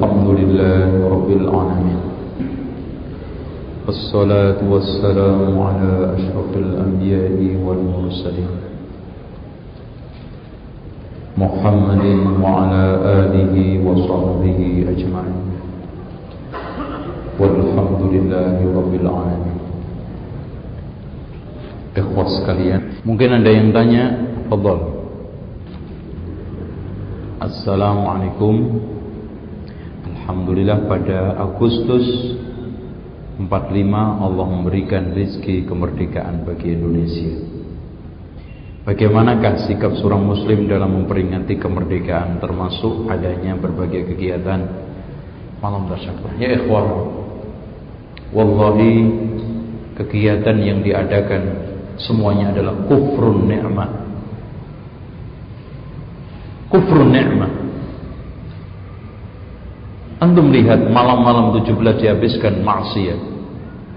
الحمد لله رب العالمين. والصلاة والسلام على أشرف الأنبياء والمرسلين. محمد وعلى آله وصحبه أجمعين. والحمد لله رب العالمين. Ikhwas sekalian Mungkin ada yang tanya? Fadol Assalamualaikum. Alhamdulillah pada Agustus 45 Allah memberikan rizki kemerdekaan bagi Indonesia. Bagaimanakah sikap seorang muslim dalam memperingati kemerdekaan Termasuk adanya berbagai kegiatan? Malam tasyakur Ya ikhwan Wallahi Kegiatan yang diadakan Semuanya adalah kufrun ni'mah. Kufrun ni'mah Antum lihat malam-malam 17 dihabiskan maksiat.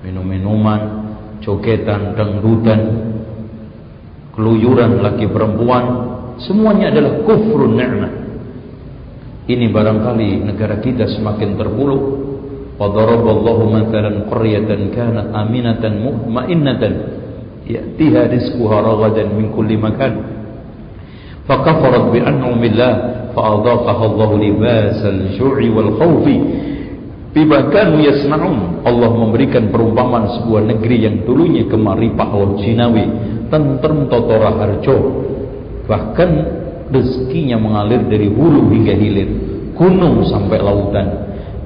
Minum-minuman, jogetan, dangdutan, keluyuran laki perempuan, semuanya adalah kufrun ni'mah. Ini barangkali negara kita semakin terpuruk. Wa daraballahu mathalan qaryatan kanat aminatan mutmainnatan ya'tiha rizquha ragadan min kulli makan. Fakafarat bi an'amillah فأضاقها الله لباس الجوع والخوف bima kanu yasna'un Allah memberikan perumpamaan sebuah negeri yang dulunya kemaripah wal jinawi tentrem totora harjo bahkan rezekinya mengalir dari hulu hingga hilir gunung sampai lautan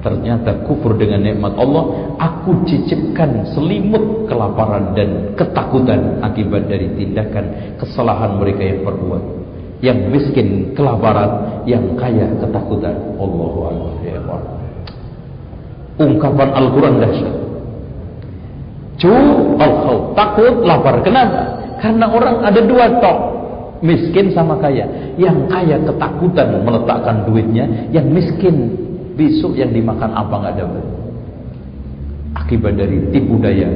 ternyata kufur dengan nikmat Allah aku cicipkan selimut kelaparan dan ketakutan akibat dari tindakan kesalahan mereka yang perbuat yang miskin kelaparan, yang kaya ketakutan. Allahu Akbar. Ya. Ungkapan Al-Quran dahsyat. Cu al takut lapar. Kenapa? Karena orang ada dua tok. Miskin sama kaya. Yang kaya ketakutan meletakkan duitnya. Yang miskin besok yang dimakan apa nggak dapat. Akibat dari tipu daya,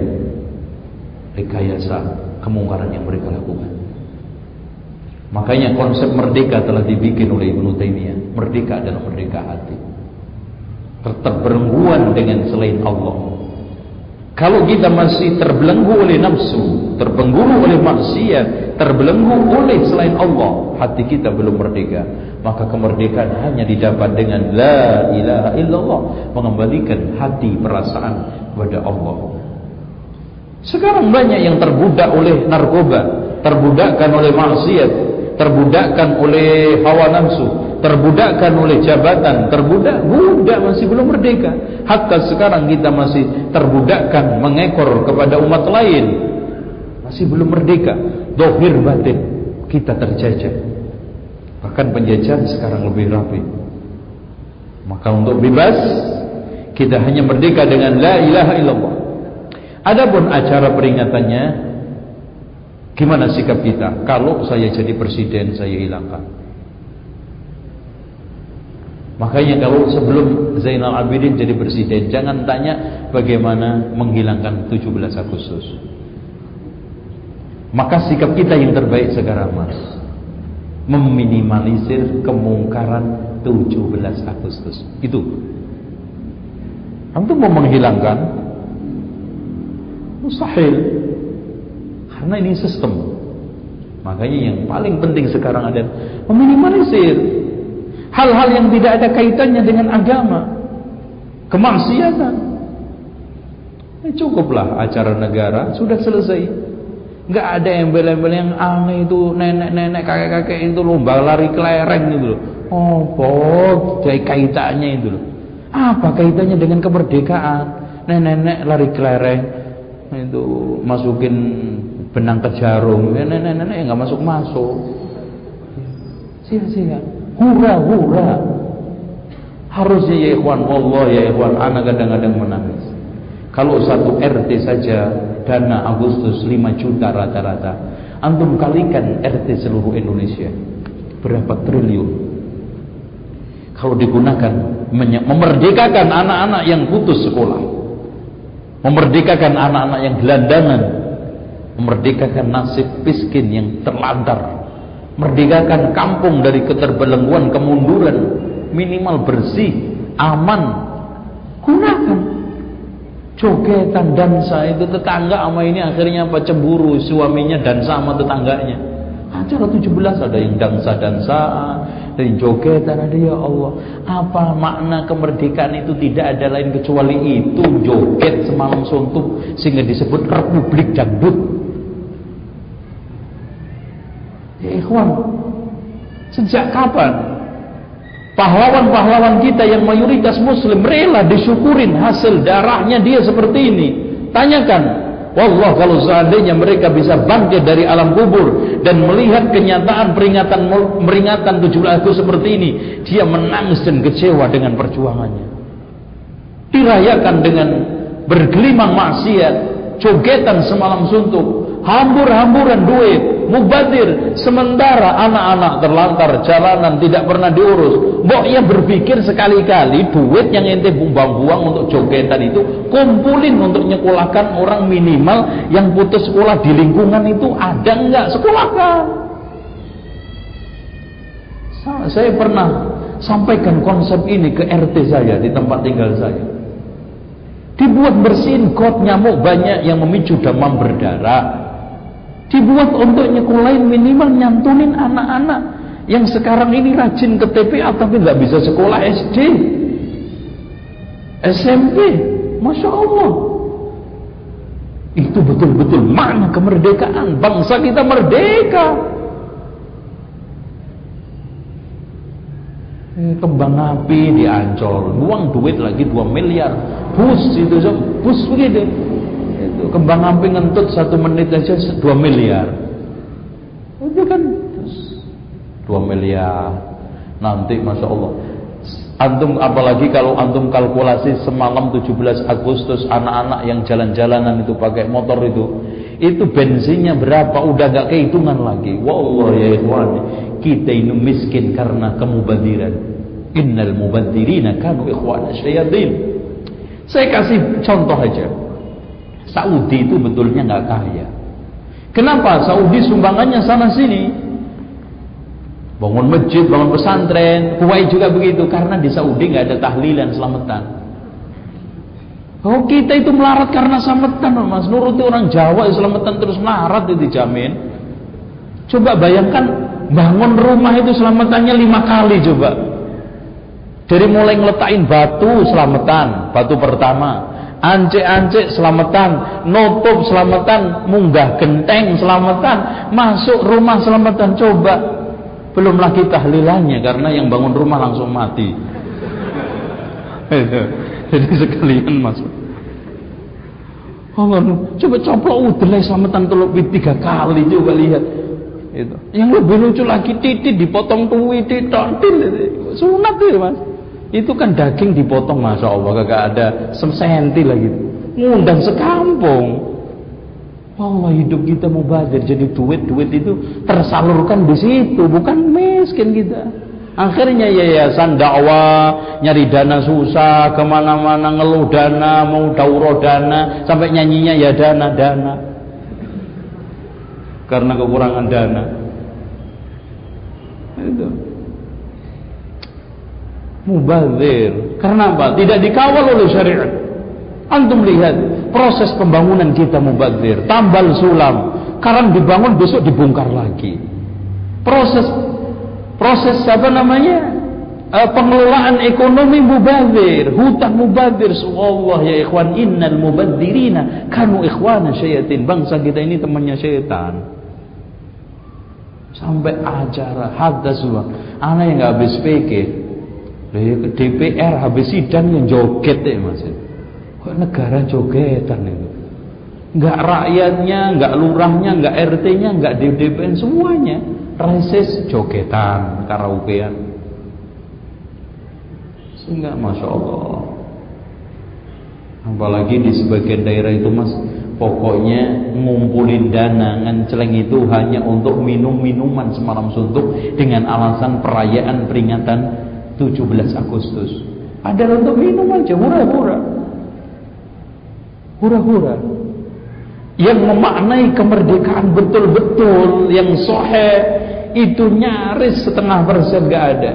rekayasa, kemungkaran yang mereka lakukan. Makanya konsep merdeka telah dibikin oleh Ibnu Taimiyah. Merdeka adalah merdeka hati. Terterbelengguan dengan selain Allah. Kalau kita masih terbelenggu oleh nafsu, terbelenggu oleh maksiat, terbelenggu oleh selain Allah, hati kita belum merdeka. Maka kemerdekaan hanya didapat dengan la ilaha illallah, mengembalikan hati perasaan kepada Allah. Sekarang banyak yang terbudak oleh narkoba, terbudakkan oleh maksiat, terbudakkan oleh hawa nafsu, terbudakkan oleh jabatan, terbudak, budak masih belum merdeka. Hatta sekarang kita masih terbudakkan mengekor kepada umat lain, masih belum merdeka. Dohir batin kita terjajah. Bahkan penjajahan sekarang lebih rapi. Maka untuk bebas kita hanya merdeka dengan la ilaha illallah. Adapun acara peringatannya Gimana sikap kita? Kalau saya jadi presiden, saya hilangkan. Makanya kalau sebelum Zainal Abidin jadi presiden, jangan tanya bagaimana menghilangkan 17 Agustus. Maka sikap kita yang terbaik sekarang mas Meminimalisir kemungkaran 17 Agustus Itu Untuk mau menghilangkan Mustahil karena ini sistem. Makanya yang paling penting sekarang adalah meminimalisir hal-hal yang tidak ada kaitannya dengan agama, kemaksiatan. Eh, cukuplah acara negara sudah selesai. Enggak ada bela-bela yang aneh itu nenek-nenek kakek-kakek itu lomba lari kelereng itu loh. Oh, kok jadi kaitannya itu loh. Apa kaitannya dengan kemerdekaan? Nenek-nenek lari kelereng itu masukin benang ke jarum ya nenek nenek nggak masuk masuk sia-sia hura hura harusnya ya ikhwan Allah ya ikhwan anak kadang-kadang menangis. Kalau satu RT saja dana Agustus 5 juta rata-rata. Antum kalikan RT seluruh Indonesia. Berapa triliun? Kalau digunakan memerdekakan anak-anak yang putus sekolah. Memerdekakan anak-anak yang gelandangan memerdekakan nasib miskin yang terlantar. Merdekakan kampung dari keterbelengguan kemunduran. Minimal bersih aman. Gunakan. Jogetan dansa itu tetangga sama ini akhirnya apa? Cemburu suaminya dan sama tetangganya. Acara 17 ada yang dansa-dansa ada yang jogetan ada ya Allah. Apa makna kemerdekaan itu? Tidak ada lain kecuali itu. Joget semalam suntuk sehingga disebut republik dangdut ya ikhwan sejak kapan Pahlawan-pahlawan kita yang mayoritas muslim rela disyukurin hasil darahnya dia seperti ini. Tanyakan. Wallah kalau seandainya mereka bisa bangkit dari alam kubur dan melihat kenyataan peringatan peringatan 17 Agustus seperti ini, dia menangis dan kecewa dengan perjuangannya. Dirayakan dengan bergelimang maksiat, jogetan semalam suntuk, hambur-hamburan duit, mubadir. Sementara anak-anak terlantar jalanan tidak pernah diurus. Mbok ia berpikir sekali-kali duit yang ente buang-buang untuk jogetan itu kumpulin untuk nyekolahkan orang minimal yang putus sekolah di lingkungan itu ada enggak sekolahkan. Saya pernah sampaikan konsep ini ke RT saya di tempat tinggal saya. Dibuat bersihin got nyamuk banyak yang memicu demam berdarah dibuat untuk nyekolahin minimal nyantunin anak-anak yang sekarang ini rajin ke TPA tapi nggak bisa sekolah SD SMP Masya Allah. Itu betul-betul mana kemerdekaan. Bangsa kita merdeka. Eh, kembang api di Ancol uang duit lagi 2 miliar. Bus itu bus begitu itu kembang api ngentut satu menit aja dua miliar. Itu kan dua miliar. Nanti masya Allah. Antum apalagi kalau antum kalkulasi semalam 17 Agustus anak-anak yang jalan-jalanan itu pakai motor itu itu bensinnya berapa? Udah gak kehitungan lagi. Wallah ya ikhwan kita ini miskin karena kemubadiran innal mubadirina kanu ikhwan syayatin. Saya kasih contoh aja Saudi itu betulnya nggak kaya. Kenapa? Saudi sumbangannya sana sini. Bangun masjid, bangun pesantren, Kuwait juga begitu karena di Saudi nggak ada tahlilan selamatan. Oh kita itu melarat karena selamatan, Mas. Nuruti orang Jawa selamatan terus melarat itu dijamin. Coba bayangkan bangun rumah itu selamatannya lima kali coba. Dari mulai ngeletakin batu selamatan, batu pertama, Ancek-ancek selamatan, nutup selamatan, munggah genteng selamatan, masuk rumah selamatan coba. Belum lagi tahlilannya karena yang bangun rumah langsung mati. Jadi sekalian masuk. Oh, coba coplok udelai selamatan teluk tiga kali coba lihat. Itu. Yang lebih lucu lagi titit dipotong tuwi titik sunat itu mas. Itu kan daging dipotong Masya Allah. Gak ada sesenti lagi. Ngundang sekampung. Allah hidup kita mubazir. Jadi duit-duit itu tersalurkan di situ Bukan miskin kita. Akhirnya yayasan dakwah Nyari dana susah Ke mana-mana ngeluh dana Mau dauro dana Sampai nyanyinya ya dana-dana Karena kekurangan dana. Itu mubazir. Karena apa? Tidak dikawal oleh syariat. Antum lihat proses pembangunan kita mubazir, tambal sulam, karang dibangun besok dibongkar lagi. Proses proses apa namanya? Uh, pengelolaan ekonomi mubazir, hutang mubazir. Allah ya ikhwan, innal mubadzirina kanu ikhwana syayatin. Bangsa kita ini temannya syaitan. Sampai acara hadas anak yang nggak habis pikir DPR habis sidang yang joget ya mas. Kok negara jogetan itu nggak rakyatnya nggak lurahnya nggak RT-nya nggak DPR semuanya reses jogetan karaokean. Sehingga masya Allah. Apalagi di sebagian daerah itu mas pokoknya ngumpulin dana ngenceleng itu hanya untuk minum minuman semalam suntuk dengan alasan perayaan peringatan 17 Agustus. Padahal untuk minum aja hura-hura. Hura-hura. Yang memaknai kemerdekaan betul-betul yang sohe itu nyaris setengah persen gak ada.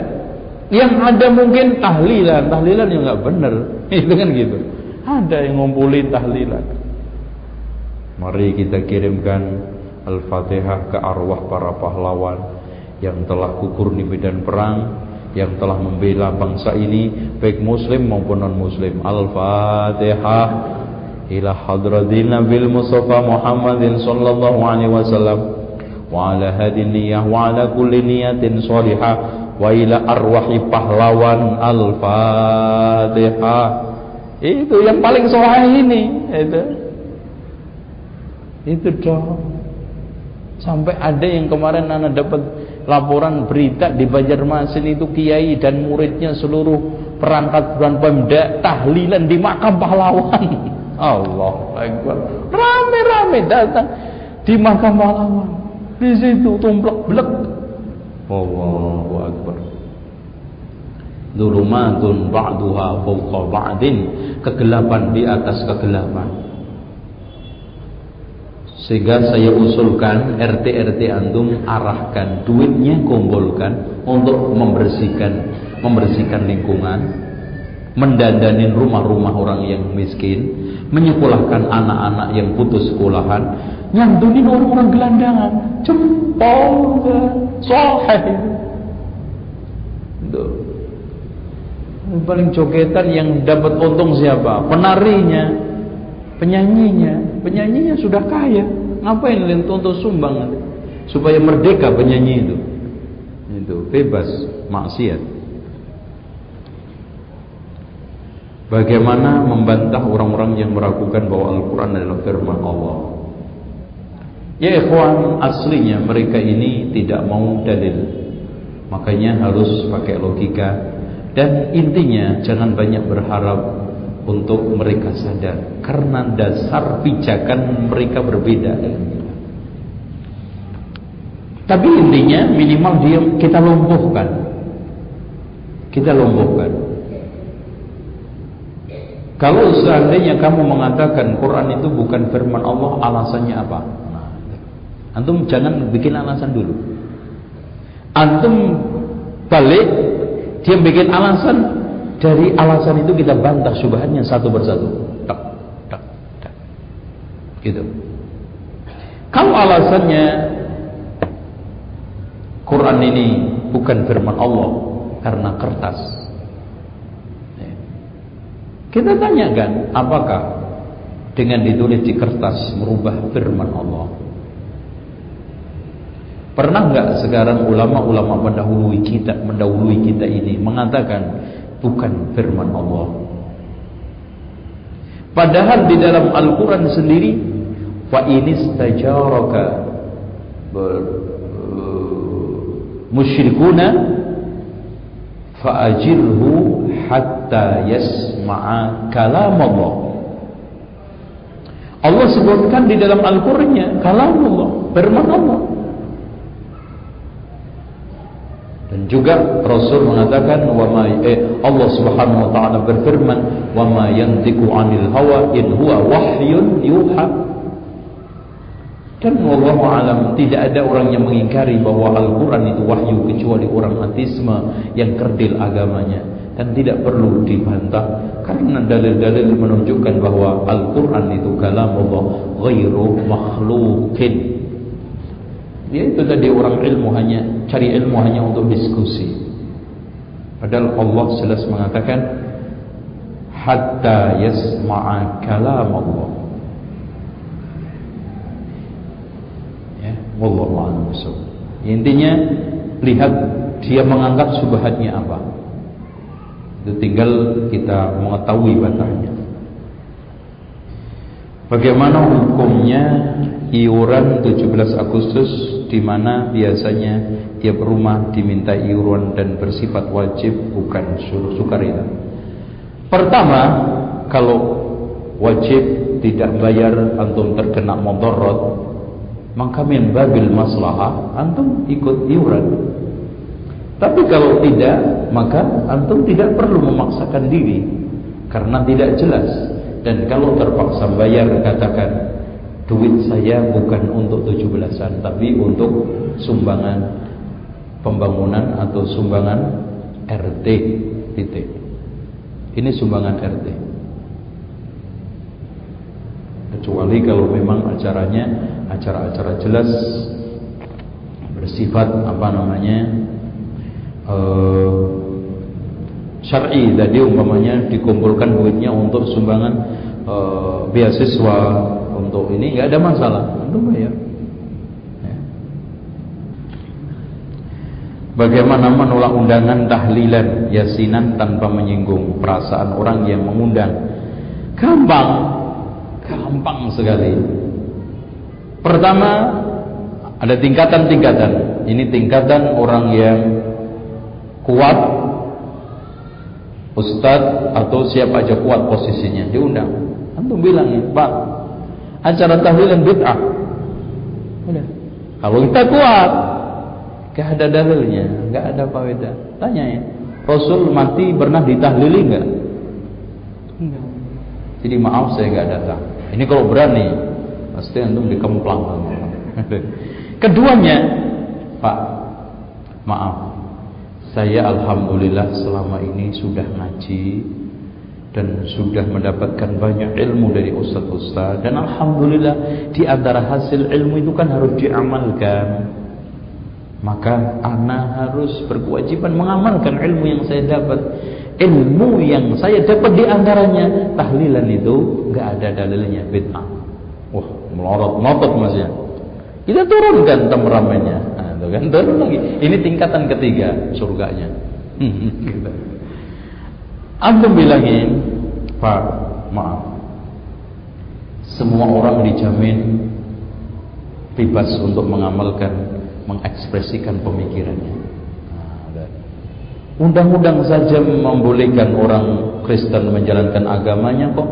Yang ada mungkin tahlilan, tahlilan yang nggak benar, itu kan gitu. Ada yang ngumpulin tahlilan. Mari kita kirimkan Al-Fatihah ke arwah para pahlawan yang telah gugur di medan perang, yang telah membela bangsa ini baik muslim maupun non muslim. Al-Fatihah ila hadratin Nabil Mustafa Muhammadin sallallahu alaihi wasallam. Wa ala hadin niyah wa ala kulli niyatin salihah. Wa ila arwahi pahlawan al-fatihah. Itu yang paling soleh ini itu. Itu dong. Sampai ada yang kemarin anak dapat laporan berita di Banjarmasin itu kiai dan muridnya seluruh perangkat bulan pemda tahlilan di makam pahlawan Allah Akbar. Rame-rame datang di makam pahlawan di situ tumplek blek. Allahu Akbar. Dulumatun ba'duha fawqa ba'din. Kegelapan di atas kegelapan Sehingga saya usulkan RT-RT antum arahkan duitnya kumpulkan untuk membersihkan membersihkan lingkungan, mendandanin rumah-rumah orang yang miskin, menyekolahkan anak-anak yang putus sekolahan, nyantunin orang-orang gelandangan, jempol. Itu. Paling jogetan yang dapat untung siapa? Penarinya, penyanyinya. Penyanyinya sudah kaya. Ngapain kalian tuntut sumbang? Supaya merdeka penyanyi itu. Itu bebas maksiat. Bagaimana membantah orang-orang yang meragukan bahwa Al-Quran adalah firman Allah? Ya ikhwan, aslinya mereka ini tidak mau dalil. Makanya harus pakai logika. Dan intinya jangan banyak berharap untuk mereka sadar. Karena dasar pijakan mereka berbeda. Tapi intinya minimal dia kita lumpuhkan. Kita lumpuhkan. Kalau seandainya kamu mengatakan Quran itu bukan firman Allah, alasannya apa? Antum jangan bikin alasan dulu. Antum balik, dia bikin alasan, dari alasan itu kita bantah subhannya satu persatu. Tak, tak, tak. Gitu. Kalau alasannya Quran ini bukan firman Allah karena kertas, kita tanyakan, apakah dengan ditulis di kertas merubah firman Allah? Pernah nggak sekarang ulama-ulama mendahului kita, mendahului kita ini mengatakan bukan firman Allah? Padahal di dalam Al-Quran sendiri, fa ini stajaraka musyrikuna fa'ajirhu hatta yasma'a kalam Allah. Allah sebutkan di dalam Al-Qur'annya kalam Allah, firman Allah. Dan juga Rasul mengatakan wa ma eh, Allah Subhanahu wa taala berfirman wa ma yantiqu 'anil hawa in huwa wahyun yuha. Dan Allah alam tidak ada orang yang mengingkari bahwa Al-Quran itu wahyu kecuali orang ateisme yang kerdil agamanya dan tidak perlu dibantah karena dalil-dalil menunjukkan bahwa Al-Quran itu kalam Allah ghairu makhlukin dia itu tadi orang ilmu hanya cari ilmu hanya untuk diskusi. Padahal Allah jelas mengatakan hatta yasma'a kalam Allah ya wallahu intinya lihat dia menganggap subhatnya apa. Itu tinggal kita mengetahui bantahnya. Bagaimana hukumnya iuran 17 Agustus di mana biasanya tiap rumah diminta iuran dan bersifat wajib bukan suruh sukarela. Pertama, kalau wajib tidak bayar antum terkena motorot, maka min babil maslahah antum ikut iuran. Tapi kalau tidak, maka antum tidak perlu memaksakan diri karena tidak jelas. Dan kalau terpaksa bayar katakan duit saya bukan untuk tujuh belasan tapi untuk sumbangan pembangunan atau sumbangan RT titik. Ini sumbangan RT. Kecuali kalau memang acaranya acara-acara jelas bersifat apa namanya uh, syar'i tadi umpamanya dikumpulkan duitnya untuk sumbangan uh, beasiswa untuk ini nggak ada masalah itu bayar ya. Bagaimana menolak undangan tahlilan yasinan tanpa menyinggung perasaan orang yang mengundang? Gampang, gampang sekali. Pertama, ada tingkatan-tingkatan. Ini tingkatan orang yang kuat, ustadz atau siapa aja kuat posisinya diundang. Antum bilang Pak, acara tahlilan bid'ah. Udah. Kalau kita kuat, gak ada dalilnya, gak ada faedah. Tanya ya, Rasul mati pernah ditahlili enggak? Enggak. Jadi maaf saya gak datang. Ini kalau berani, pasti antum dikemplang. Keduanya, Pak, maaf, saya alhamdulillah selama ini sudah ngaji dan sudah mendapatkan banyak ilmu dari ustaz-ustaz dan alhamdulillah di antara hasil ilmu itu kan harus diamalkan. Maka ana harus berkewajiban mengamalkan ilmu yang saya dapat. Ilmu yang saya dapat di antaranya tahlilan itu enggak ada dalilnya bid'ah. Wah, melorot melorot Mas ya. Kita turunkan temperamennya. Nah, itu kan turun lagi. Ini tingkatan ketiga surganya. gitu. Antum bilangin, Pak, maaf. Semua orang dijamin bebas untuk mengamalkan, mengekspresikan pemikirannya. Nah, Undang-undang saja membolehkan orang Kristen menjalankan agamanya kok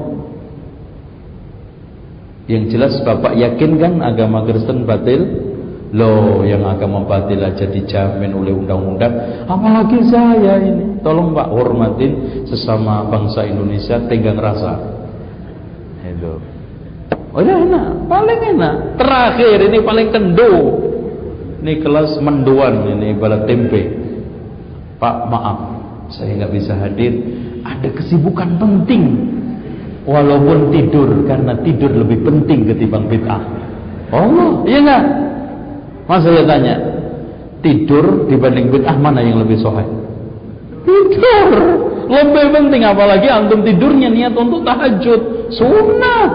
yang jelas Bapak yakin kan agama Kristen batil? Loh, yang agama batil aja dijamin oleh undang-undang. Apalagi saya ini. Tolong Pak hormatin sesama bangsa Indonesia tenggang rasa. Itu. Oh ya enak, paling enak. Terakhir ini paling kendo. Ini kelas menduan ini balat tempe. Pak maaf, saya nggak bisa hadir. Ada kesibukan penting walaupun tidur karena tidur lebih penting ketimbang bid'ah. Oh, iya enggak? Mas saya tanya, tidur dibanding bid'ah mana yang lebih sohai? Tidur lebih penting apalagi antum tidurnya niat untuk tahajud, sunnah.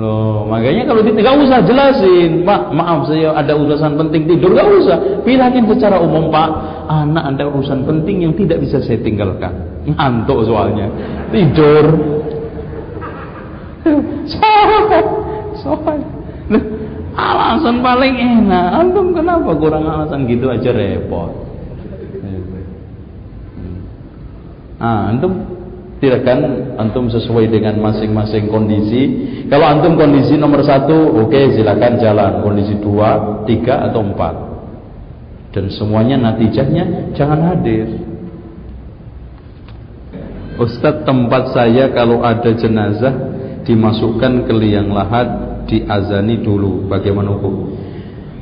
Loh, makanya kalau tidak usah jelasin, Pak, maaf saya ada urusan penting tidur, gak usah. Bilangin secara umum, Pak, anak ada urusan penting yang tidak bisa saya tinggalkan. Ngantuk soalnya. Tidur, Sopan, sopan. Alasan paling enak. Antum kenapa kurang alasan gitu aja repot. Ah, antum tidak kan antum sesuai dengan masing-masing kondisi. Kalau antum kondisi nomor satu, oke okay, silakan jalan. Kondisi dua, tiga atau empat. Dan semuanya natijahnya jangan hadir. Ustadz tempat saya kalau ada jenazah dimasukkan ke liang lahat diazani dulu bagaimana hukum?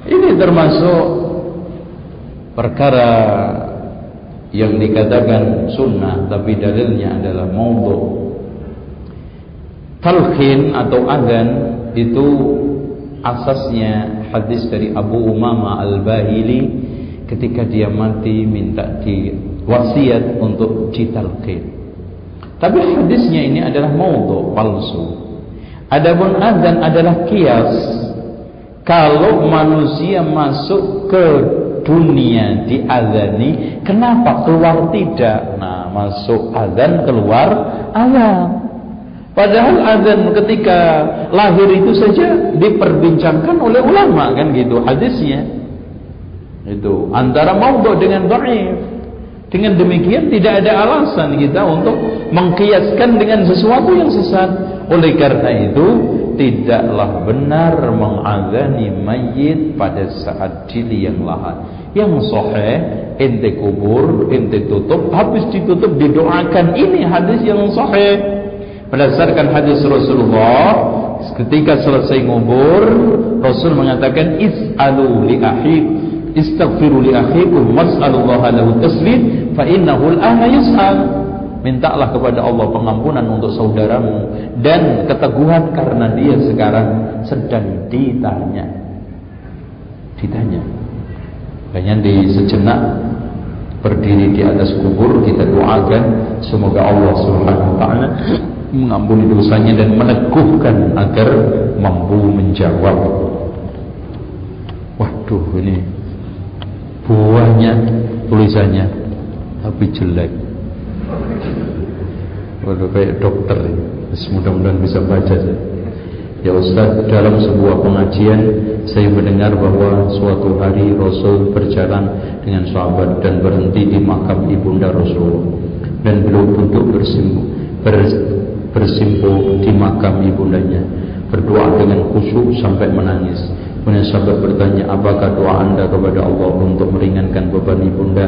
Ini termasuk perkara yang dikatakan sunnah tapi dalilnya adalah maudhu. Talqin atau azan itu asasnya hadis dari Abu Umama Al-Bahili ketika dia mati minta di wasiat untuk ditalqin. Tapi hadisnya ini adalah maudhu, palsu. Adapun azan adalah kias. Kalau manusia masuk ke dunia diazani, kenapa keluar tidak? Nah, masuk azan keluar azan. Padahal azan ketika lahir itu saja diperbincangkan oleh ulama kan gitu hadisnya. Itu antara maudhu dengan dhaif. Dengan demikian tidak ada alasan kita untuk mengkiaskan dengan sesuatu yang sesat. Oleh karena itu tidaklah benar mengazani mayit pada saat dili yang lahat. Yang sahih ente kubur, ente tutup, habis ditutup didoakan. Ini hadis yang sahih. Berdasarkan hadis Rasulullah ketika selesai ngubur Rasul mengatakan is'alu li istaghfiru li akhikum was'alullaha lahu tasbih fa innahu al-ana yus'al. Mintalah kepada Allah pengampunan untuk saudaramu dan keteguhan karena dia sekarang sedang ditanya. Ditanya. Hanya di sejenak berdiri di atas kubur kita doakan semoga Allah Subhanahu wa taala mengampuni dosanya dan meneguhkan agar mampu menjawab. Waduh ini buahnya tulisannya tapi jelek. Waduh kayak dokter. Mudah-mudahan bisa baca saja. Ya Ustaz, dalam sebuah pengajian saya mendengar bahwa suatu hari Rasul berjalan dengan sahabat dan berhenti di makam ibunda Rasul dan beliau duduk bersimpu, ber, bersimpu di makam ibundanya berdoa dengan khusyuk sampai menangis. Kemudian sahabat bertanya, apakah doa anda kepada Allah untuk meringankan beban ibunda?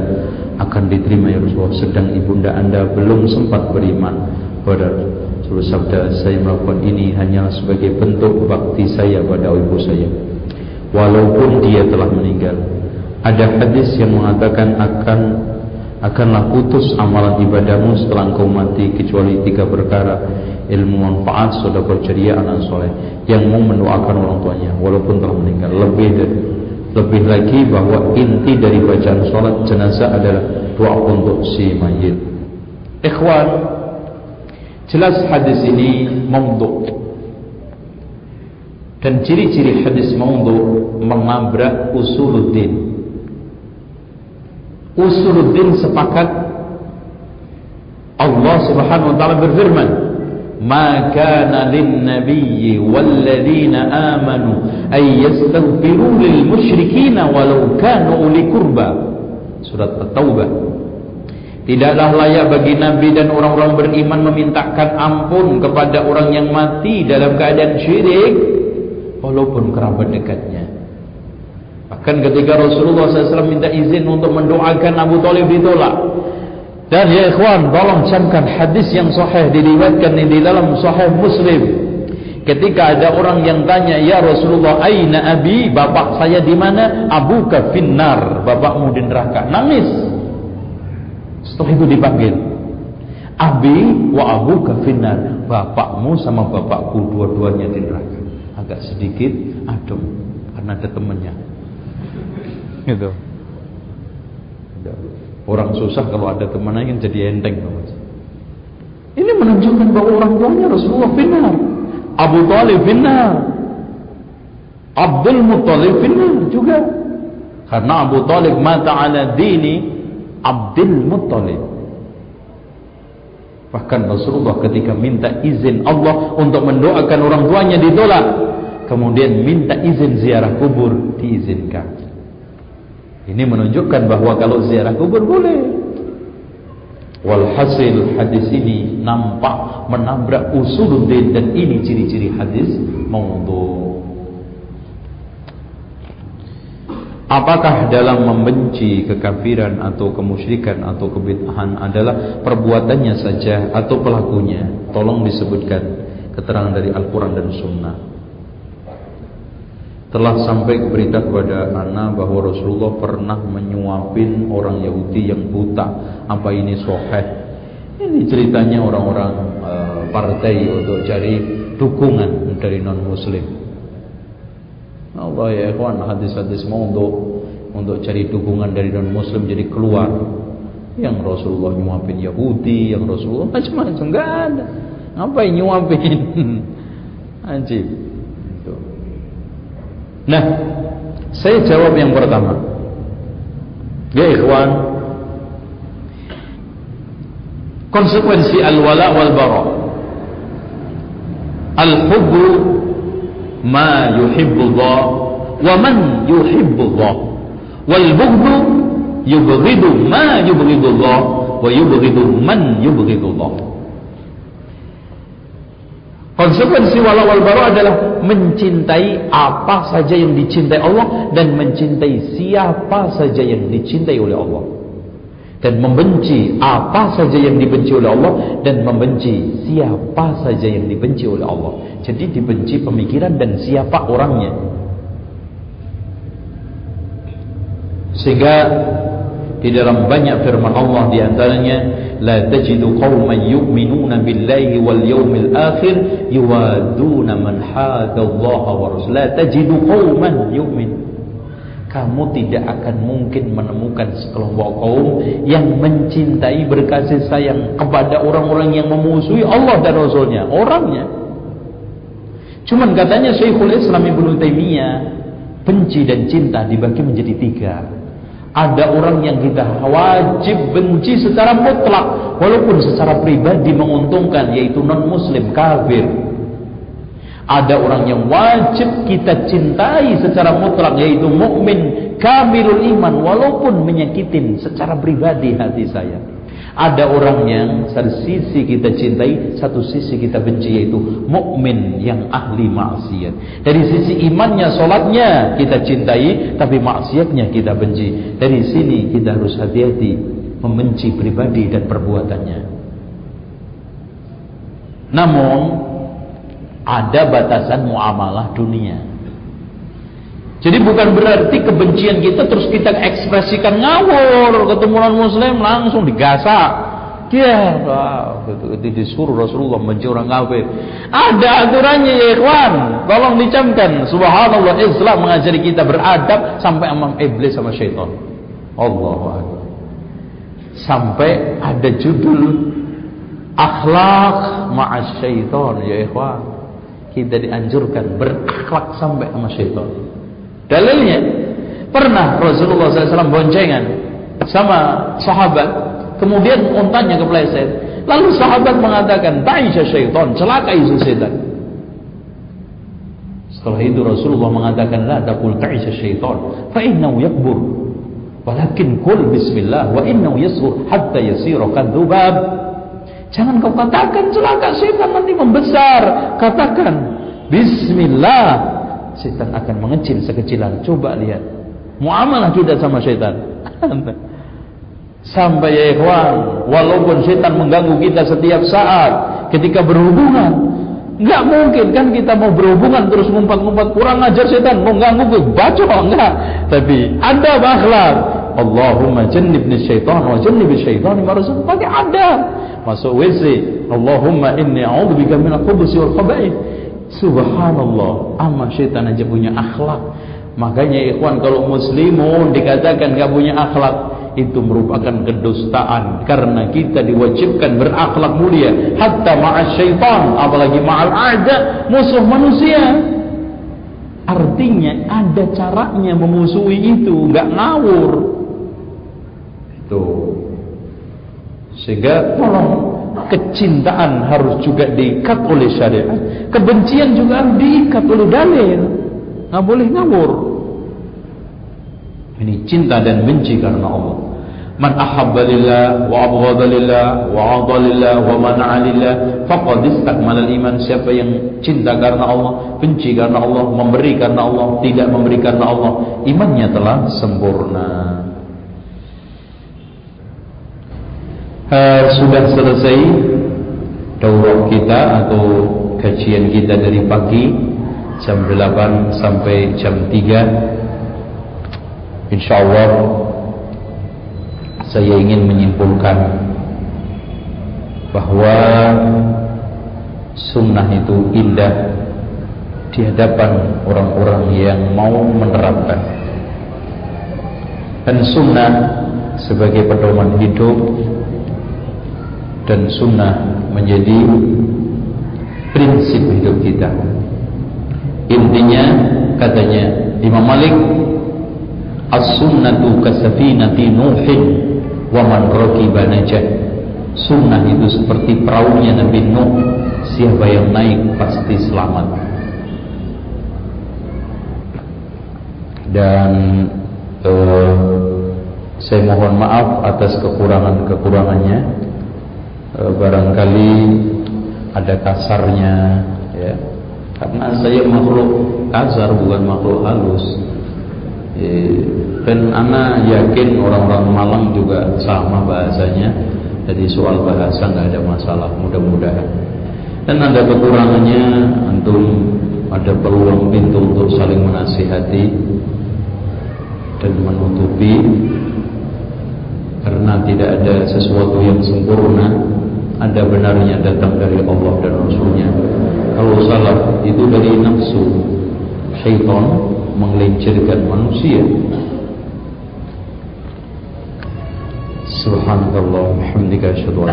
Akan diterima ya Rasulullah sedang ibunda anda belum sempat beriman. Pada Terus sabda saya melakukan ini hanya sebagai bentuk bakti saya pada ibu saya Walaupun dia telah meninggal. Ada hadis yang mengatakan akan Akanlah putus amalan ibadahmu setelah engkau mati Kecuali tiga perkara Ilmu manfaat, sodakor ceria, anak soleh Yang mau mendoakan orang tuanya Walaupun telah meninggal Lebih dari lebih lagi bahwa inti dari bacaan sholat jenazah adalah doa untuk si mayit. Ikhwan, Jelas hadis ini maudhu. Dan ciri-ciri hadis maudhu menabrak usuluddin. Usuluddin sepakat Allah Subhanahu wa taala berfirman, "Ma kana lin-nabiyyi wal-ladzina amanu ay yastaghfiru lil musyrikin walau kanu uli qurba." Surat At-Taubah Tidaklah layak bagi Nabi dan orang-orang beriman memintakan ampun kepada orang yang mati dalam keadaan syirik walaupun kerabat dekatnya. Bahkan ketika Rasulullah SAW minta izin untuk mendoakan Abu Talib ditolak. Dan ya ikhwan, tolong camkan hadis yang sahih diriwayatkan di dalam sahih Muslim. Ketika ada orang yang tanya, "Ya Rasulullah, aina abi? Bapak saya di mana?" Abu Kafinnar, bapakmu di neraka. Nangis. Setelah itu dipanggil. Abi wa abu kafinar. Bapakmu sama bapakku dua-duanya di neraka. Agak sedikit adem karena ada temannya. Gitu. Orang susah kalau ada temannya kan jadi enteng. Ini menunjukkan bahwa orang tuanya Rasulullah benar. Abu Talib benar. Abdul Muttalib benar juga. Karena Abu Talib mata ala dini Abdul Muttalib. Bahkan Rasulullah ketika minta izin Allah untuk mendoakan orang tuanya ditolak. Kemudian minta izin ziarah kubur diizinkan. Ini menunjukkan bahwa kalau ziarah kubur boleh. Walhasil hadis ini nampak menabrak usuluddin dan ini ciri-ciri hadis maudhu. Apakah dalam membenci kekafiran atau kemusyrikan atau kebid'ahan adalah perbuatannya saja atau pelakunya? Tolong disebutkan keterangan dari Al-Quran dan Sunnah. Telah sampai berita kepada Ana bahwa Rasulullah pernah menyuapin orang Yahudi yang buta. Apa ini soheh? Ini ceritanya orang-orang uh, partai untuk cari dukungan dari non-muslim. Allah ya ikhwan hadis-hadis mau untuk untuk cari dukungan dari non muslim jadi keluar yang Rasulullah nyuapin Yahudi yang Rasulullah macam-macam enggak ada ngapain nyuapin anjib nah saya jawab yang pertama. Ya ikhwan. Konsekuensi al-wala wal bara al-hubbu ma yuhibbullah wa man yuhibbullah wal bughdu yubghidu ma yubghidullah wa yubghidu man yubghidullah Konsekuensi wala wal adalah mencintai apa saja yang dicintai Allah dan mencintai siapa saja yang dicintai oleh Allah dan membenci apa saja yang dibenci oleh Allah dan membenci siapa saja yang dibenci oleh Allah. Jadi dibenci pemikiran dan siapa orangnya. Sehingga di dalam banyak firman Allah di antaranya tajidu qauman yu'minuna billahi wal yawmil akhir yuwaduna man hada Allah wa la tajidu qauman yu'min kamu tidak akan mungkin menemukan sekelompok kaum yang mencintai berkasih sayang kepada orang-orang yang memusuhi Allah dan Rasulnya orangnya. Cuman katanya Syekhul Islam Ibnu Taimiyah benci dan cinta dibagi menjadi tiga ada orang yang kita wajib benci secara mutlak walaupun secara pribadi menguntungkan yaitu non muslim kafir. Ada orang yang wajib kita cintai secara mutlak yaitu mukmin kamilul iman walaupun menyakitin secara pribadi hati saya. Ada orang yang satu sisi kita cintai, satu sisi kita benci yaitu mukmin yang ahli maksiat. Dari sisi imannya, solatnya kita cintai, tapi maksiatnya kita benci. Dari sini kita harus hati-hati membenci pribadi dan perbuatannya. Namun ada batasan muamalah dunia. Jadi bukan berarti kebencian kita terus kita ekspresikan ngawur ketemu orang muslim langsung digasak. Ya, wow, itu disuruh Rasulullah benci orang kafir. Ada aturannya ya ikhwan. Tolong dicamkan. Subhanallah Islam mengajari kita beradab sampai amam iblis sama syaitan. Allah Sampai ada judul akhlak ma'as syaitan ya ikhwan. Kita dianjurkan berakhlak sampai sama syaitan. Dalilnya pernah Rasulullah SAW boncengan sama sahabat, kemudian untanya kepleset. Lalu sahabat mengatakan, "Ta'isha syaitan, celaka itu setan." Setelah itu Rasulullah mengatakan, "La taqul ta'isha syaitan, fa innahu yakbur." Walakin kul bismillah wa innahu yasghur hatta yasira kadzubab. Jangan kau katakan celaka setan nanti membesar. Katakan bismillah setan akan mengecil sekecilan. Coba lihat. Muamalah juga sama setan. Sampai ya ikhwan, walaupun setan mengganggu kita setiap saat ketika berhubungan, Enggak mungkin kan kita mau berhubungan terus ngumpat-ngumpat kurang ajar setan mengganggu gue baca enggak. Tapi ada akhlak. Allahumma jannibni syaitan wa jannibi syaitan ma pakai ada. Masuk WC. Allahumma inni a'udzubika min al-khubuthi wal khaba'ith. Subhanallah, ama syaitan aja punya akhlak. Makanya ikhwan kalau muslimun dikatakan gak punya akhlak, itu merupakan kedustaan. Karena kita diwajibkan berakhlak mulia. Hatta ma'as syaitan apalagi ma'al ada musuh manusia. Artinya ada caranya memusuhi itu. Nggak ngawur. Itu. Sehingga tolong kecintaan harus juga diikat oleh syariat. Kebencian juga harus diikat oleh dalil. Nggak boleh ngawur. Ini cinta dan benci karena Allah. Man ahabba lillah wa abghadha lillah wa adha lillah wa mana'a lillah faqad istakmala iman siapa yang cinta karena Allah benci karena Allah memberi karena Allah tidak memberi karena Allah imannya telah sempurna uh, sudah selesai daurah kita atau kajian kita dari pagi jam 8 sampai jam 3 insyaallah saya ingin menyimpulkan bahwa sunnah itu indah di hadapan orang-orang yang mau menerapkan. Dan sunnah sebagai pedoman hidup dan sunnah menjadi prinsip hidup kita. Intinya katanya Imam Malik As-sunnatu kasafinati Nuhin wa man raqiba najah. Sunnah itu seperti perahunya Nabi Nuh, siapa yang naik pasti selamat. Dan uh, saya mohon maaf atas kekurangan-kekurangannya barangkali ada kasarnya ya. Karena saya makhluk kasar bukan makhluk halus. E, dan anak yakin orang-orang Malang juga sama bahasanya. Jadi soal bahasa nggak ada masalah mudah-mudahan. Dan ada kekurangannya antum ada peluang pintu untuk saling menasihati dan menutupi. Karena tidak ada sesuatu yang sempurna ada benarnya datang dari Allah dan Rasulnya. Kalau salah itu dari nafsu. Syaitan menggelincirkan manusia. Subhanallah, bihamdika asyhadu.